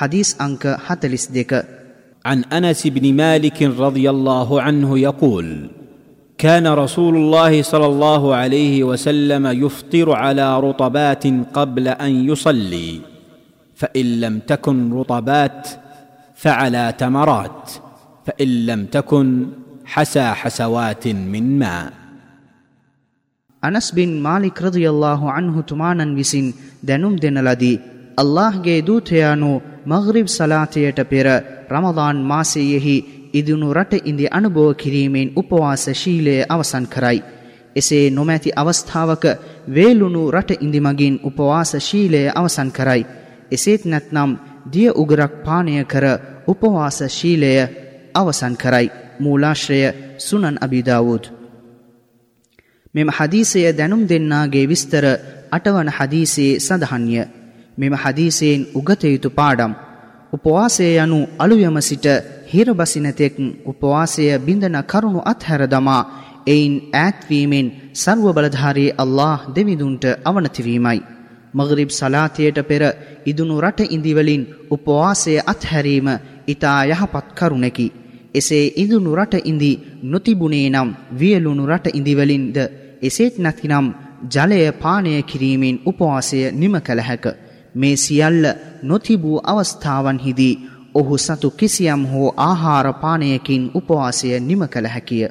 حديث أنك حتلس ديك عن أنس بن مالك رضي الله عنه يقول كان رسول الله صلى الله عليه وسلم يفطر على رطبات قبل أن يصلي فإن لم تكن رطبات فعلى تمرات فإن لم تكن حسى حسوات من ماء. أنس بن مالك ಅನಸ್ bin Malik ರದಿಯಲ್ಲಾಹು ಅನ್ಹು ತುಮಾನನ್ವಿಸಿನ್ ದೆನುಮ್ الله ಅಲ್ಲಾಹ್ಗೆ ದೂತೆಯಾನು මග්රිබ් සලාතයට පෙර රමදාන් මාසයෙහි ඉදුණු රට ඉඳි අනුභව කිරීමෙන් උපවාස ශීලය අවසන් කරයි. එසේ නොමැති අවස්ථාවක වේලුණු රට ඉඳිමගින් උපවාස ශීලය අවසන් කරයි. එසේත් නැත්නම් දිය උගරක් පානය කර උපවාස ශීලය අවසන් කරයි. මූලාශ්‍රය සුනන් අබිදාවූද්. මෙම හදීසය දැනුම් දෙන්නාගේ විස්තර අටවන හදීසයේ සඳහන්ය. මෙම හදීසයෙන් උගතයුතු පාඩම්. උපවාසය යනු අලුයම සිට හිරබසිනතෙක් උපවාසය බිඳන කරුණු අත්හැර දමා එයින් ඈත්වීමෙන් සර්ව බලධාරී අල්له දෙවිදුන්ට අවනතිවීමයි. මගරිබ් සලාතයට පෙර ඉදුණු රට ඉදිවලින් උපවාසය අත්හැරීම ඉතා යහපත් කරුණකි. එසේ ඉදුණු රට ඉඳි නොතිබුණේ නම් වියලුණු රට ඉදිවලින්ද එසේත් නැතිනම් ජලය පානය කිරීමෙන් උපවාසය නිම කළ හැක. මේ සියල්ල නොතිබූ අවස්ථාවන්හිදී ඔහු සතු කිසියම් හෝ ආහාරපානයකින් උපවාසය නිම කළ හැකිය.